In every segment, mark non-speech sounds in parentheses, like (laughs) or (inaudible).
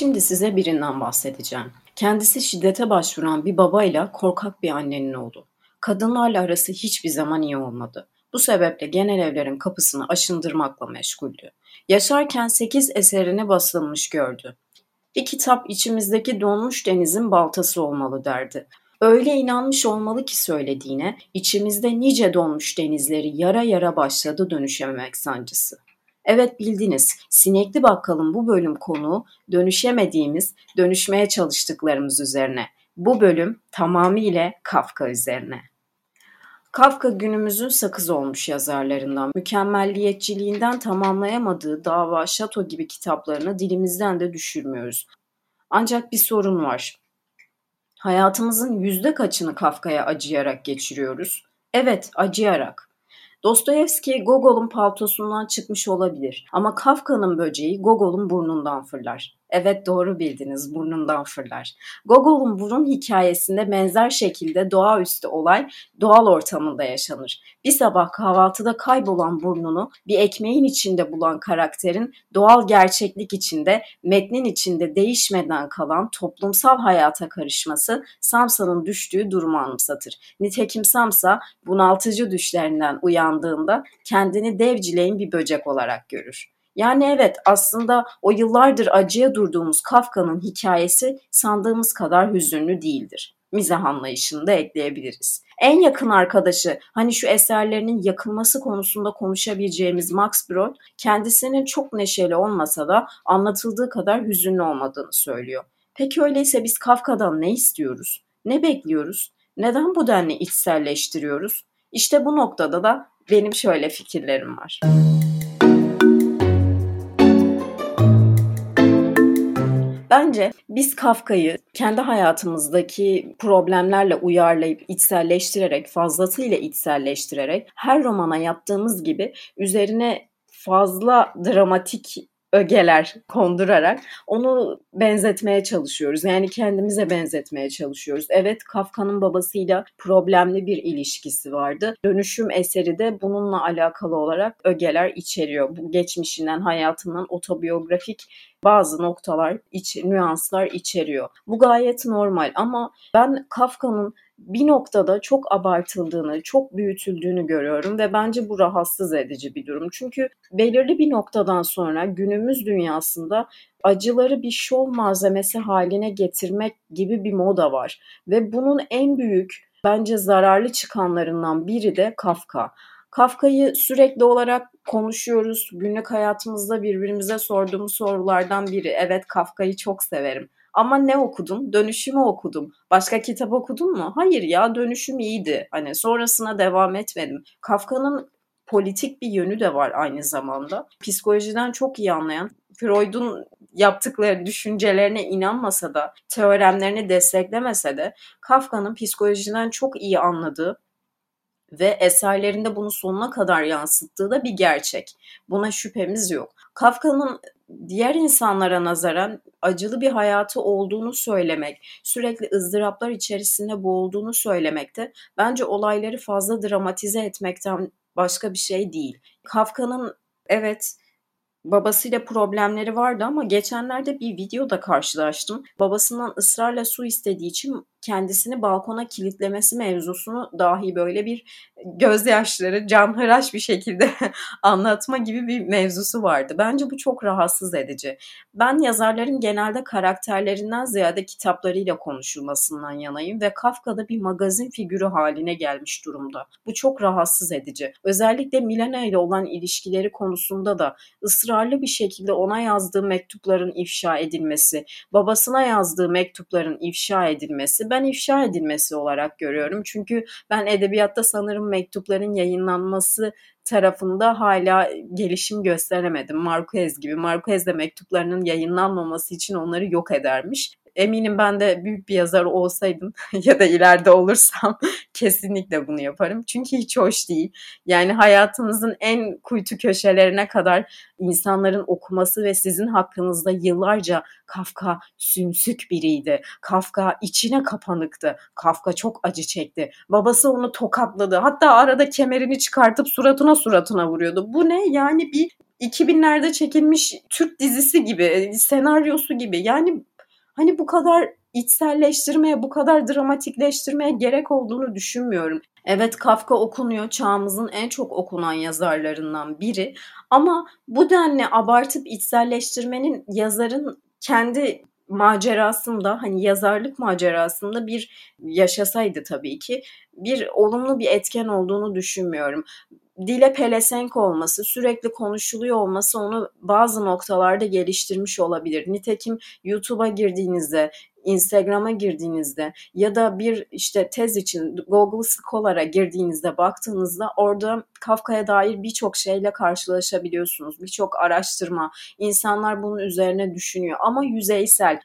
Şimdi size birinden bahsedeceğim. Kendisi şiddete başvuran bir babayla korkak bir annenin oğlu. Kadınlarla arası hiçbir zaman iyi olmadı. Bu sebeple genel evlerin kapısını aşındırmakla meşguldü. Yaşarken 8 eserini basılmış gördü. Bir kitap içimizdeki donmuş denizin baltası olmalı derdi. Öyle inanmış olmalı ki söylediğine, içimizde nice donmuş denizleri yara yara başladı dönüşememek sancısı. Evet bildiniz, Sinekli Bakkal'ın bu bölüm konuğu dönüşemediğimiz, dönüşmeye çalıştıklarımız üzerine. Bu bölüm tamamıyla Kafka üzerine. Kafka günümüzün sakız olmuş yazarlarından, mükemmelliyetçiliğinden tamamlayamadığı Dava, Şato gibi kitaplarını dilimizden de düşürmüyoruz. Ancak bir sorun var. Hayatımızın yüzde kaçını Kafka'ya acıyarak geçiriyoruz? Evet, acıyarak. Dostoyevski Gogol'un paltosundan çıkmış olabilir ama Kafka'nın böceği Gogol'un burnundan fırlar. Evet doğru bildiniz burnundan fırlar. Gogol'un burun hikayesinde benzer şekilde doğaüstü olay doğal ortamında yaşanır. Bir sabah kahvaltıda kaybolan burnunu bir ekmeğin içinde bulan karakterin doğal gerçeklik içinde, metnin içinde değişmeden kalan toplumsal hayata karışması Samsa'nın düştüğü durumu anımsatır. Nitekim Samsa bunaltıcı düşlerinden uyandığında kendini devcileyin bir böcek olarak görür. Yani evet aslında o yıllardır acıya durduğumuz Kafka'nın hikayesi sandığımız kadar hüzünlü değildir. Mizah anlayışını da ekleyebiliriz. En yakın arkadaşı hani şu eserlerinin yakılması konusunda konuşabileceğimiz Max Brod kendisinin çok neşeli olmasa da anlatıldığı kadar hüzünlü olmadığını söylüyor. Peki öyleyse biz Kafka'dan ne istiyoruz? Ne bekliyoruz? Neden bu denli içselleştiriyoruz? İşte bu noktada da benim şöyle fikirlerim var. Bence biz Kafka'yı kendi hayatımızdaki problemlerle uyarlayıp içselleştirerek, fazlasıyla içselleştirerek her romana yaptığımız gibi üzerine fazla dramatik ögeler kondurarak onu benzetmeye çalışıyoruz. Yani kendimize benzetmeye çalışıyoruz. Evet Kafka'nın babasıyla problemli bir ilişkisi vardı. Dönüşüm eseri de bununla alakalı olarak ögeler içeriyor. Bu geçmişinden, hayatından otobiyografik bazı noktalar, iç, nüanslar içeriyor. Bu gayet normal ama ben Kafka'nın bir noktada çok abartıldığını, çok büyütüldüğünü görüyorum ve bence bu rahatsız edici bir durum. Çünkü belirli bir noktadan sonra günümüz dünyasında acıları bir şov malzemesi haline getirmek gibi bir moda var ve bunun en büyük bence zararlı çıkanlarından biri de Kafka. Kafka'yı sürekli olarak konuşuyoruz. Günlük hayatımızda birbirimize sorduğumuz sorulardan biri. Evet Kafka'yı çok severim. Ama ne okudum? Dönüşümü okudum. Başka kitap okudun mu? Hayır ya dönüşüm iyiydi. Hani sonrasına devam etmedim. Kafka'nın politik bir yönü de var aynı zamanda. Psikolojiden çok iyi anlayan, Freud'un yaptıkları düşüncelerine inanmasa da, teoremlerini desteklemese de Kafka'nın psikolojiden çok iyi anladığı ve eserlerinde bunu sonuna kadar yansıttığı da bir gerçek. Buna şüphemiz yok. Kafka'nın diğer insanlara nazaran acılı bir hayatı olduğunu söylemek, sürekli ızdıraplar içerisinde boğulduğunu söylemekte bence olayları fazla dramatize etmekten başka bir şey değil. Kafka'nın evet babasıyla problemleri vardı ama geçenlerde bir videoda karşılaştım. Babasından ısrarla su istediği için kendisini balkona kilitlemesi mevzusunu dahi böyle bir gözyaşları canhıraş bir şekilde (laughs) anlatma gibi bir mevzusu vardı. Bence bu çok rahatsız edici. Ben yazarların genelde karakterlerinden ziyade kitaplarıyla konuşulmasından yanayım ve Kafka'da bir magazin figürü haline gelmiş durumda. Bu çok rahatsız edici. Özellikle Milena ile olan ilişkileri konusunda da ısrarlı bir şekilde ona yazdığı mektupların ifşa edilmesi, babasına yazdığı mektupların ifşa edilmesi ben ifşa edilmesi olarak görüyorum. Çünkü ben edebiyatta sanırım mektupların yayınlanması tarafında hala gelişim gösteremedim. Marquez gibi. Marquez de mektuplarının yayınlanmaması için onları yok edermiş. Eminim ben de büyük bir yazar olsaydım (laughs) ya da ileride olursam (laughs) kesinlikle bunu yaparım. Çünkü hiç hoş değil. Yani hayatınızın en kuytu köşelerine kadar insanların okuması ve sizin hakkınızda yıllarca Kafka sümsük biriydi. Kafka içine kapanıktı. Kafka çok acı çekti. Babası onu tokatladı. Hatta arada kemerini çıkartıp suratına suratına vuruyordu. Bu ne? Yani bir 2000'lerde çekilmiş Türk dizisi gibi, senaryosu gibi. Yani Hani bu kadar içselleştirmeye, bu kadar dramatikleştirmeye gerek olduğunu düşünmüyorum. Evet Kafka okunuyor, çağımızın en çok okunan yazarlarından biri. Ama bu denli abartıp içselleştirmenin yazarın kendi macerasında hani yazarlık macerasında bir yaşasaydı tabii ki bir olumlu bir etken olduğunu düşünmüyorum dile pelesenk olması, sürekli konuşuluyor olması onu bazı noktalarda geliştirmiş olabilir. Nitekim YouTube'a girdiğinizde, Instagram'a girdiğinizde ya da bir işte tez için Google Scholar'a girdiğinizde baktığınızda orada Kafka'ya dair birçok şeyle karşılaşabiliyorsunuz. Birçok araştırma, insanlar bunun üzerine düşünüyor ama yüzeysel.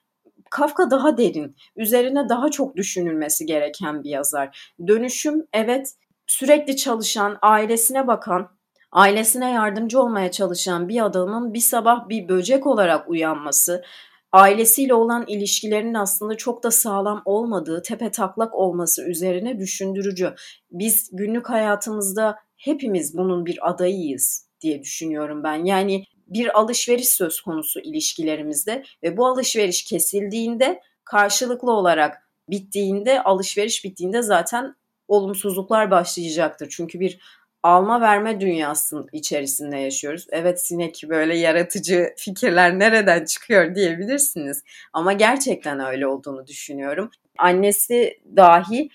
Kafka daha derin, üzerine daha çok düşünülmesi gereken bir yazar. Dönüşüm evet sürekli çalışan, ailesine bakan, ailesine yardımcı olmaya çalışan bir adamın bir sabah bir böcek olarak uyanması, ailesiyle olan ilişkilerinin aslında çok da sağlam olmadığı, tepe taklak olması üzerine düşündürücü. Biz günlük hayatımızda hepimiz bunun bir adayıyız diye düşünüyorum ben. Yani bir alışveriş söz konusu ilişkilerimizde ve bu alışveriş kesildiğinde karşılıklı olarak bittiğinde alışveriş bittiğinde zaten olumsuzluklar başlayacaktır. Çünkü bir alma verme dünyasının içerisinde yaşıyoruz. Evet sinek böyle yaratıcı fikirler nereden çıkıyor diyebilirsiniz. Ama gerçekten öyle olduğunu düşünüyorum. Annesi dahi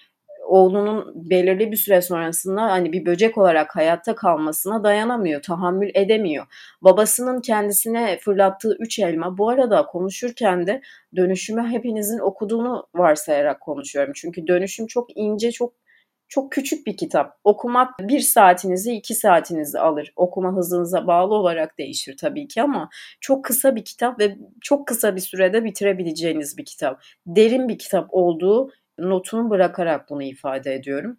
oğlunun belirli bir süre sonrasında hani bir böcek olarak hayatta kalmasına dayanamıyor, tahammül edemiyor. Babasının kendisine fırlattığı üç elma bu arada konuşurken de dönüşümü hepinizin okuduğunu varsayarak konuşuyorum. Çünkü dönüşüm çok ince, çok çok küçük bir kitap. Okumak bir saatinizi iki saatinizi alır. Okuma hızınıza bağlı olarak değişir tabii ki ama çok kısa bir kitap ve çok kısa bir sürede bitirebileceğiniz bir kitap. Derin bir kitap olduğu notunu bırakarak bunu ifade ediyorum.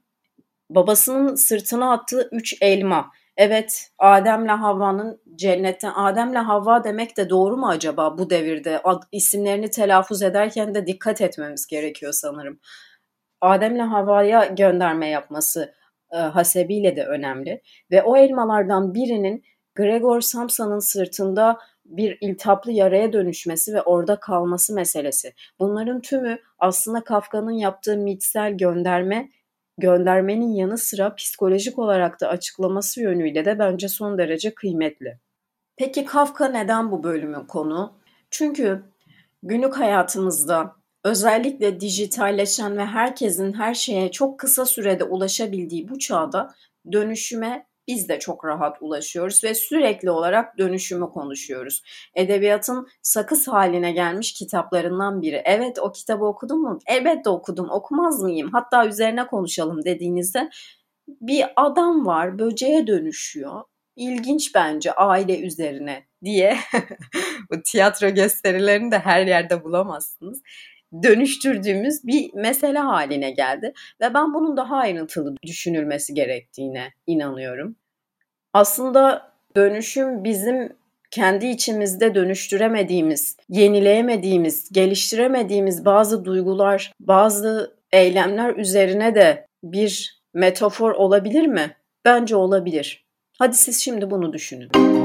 Babasının sırtına attığı üç elma. Evet, Adem'le Havva'nın cennetten Adem'le Havva demek de doğru mu acaba bu devirde? Ad, isimlerini telaffuz ederken de dikkat etmemiz gerekiyor sanırım. Adem'le Havva'ya gönderme yapması e, hasebiyle de önemli. Ve o elmalardan birinin Gregor Samsa'nın sırtında bir iltaplı yaraya dönüşmesi ve orada kalması meselesi. Bunların tümü aslında Kafka'nın yaptığı mitsel gönderme, göndermenin yanı sıra psikolojik olarak da açıklaması yönüyle de bence son derece kıymetli. Peki Kafka neden bu bölümün konu? Çünkü günlük hayatımızda Özellikle dijitalleşen ve herkesin her şeye çok kısa sürede ulaşabildiği bu çağda dönüşüme biz de çok rahat ulaşıyoruz ve sürekli olarak dönüşümü konuşuyoruz. Edebiyatın sakız haline gelmiş kitaplarından biri. Evet o kitabı okudum mu? Elbette okudum. Okumaz mıyım? Hatta üzerine konuşalım dediğinizde bir adam var böceğe dönüşüyor. İlginç bence aile üzerine diye (laughs) bu tiyatro gösterilerini de her yerde bulamazsınız dönüştürdüğümüz bir mesele haline geldi ve ben bunun daha ayrıntılı düşünülmesi gerektiğine inanıyorum. Aslında dönüşüm bizim kendi içimizde dönüştüremediğimiz, yenileyemediğimiz, geliştiremediğimiz bazı duygular, bazı eylemler üzerine de bir metafor olabilir mi? Bence olabilir. Hadi siz şimdi bunu düşünün.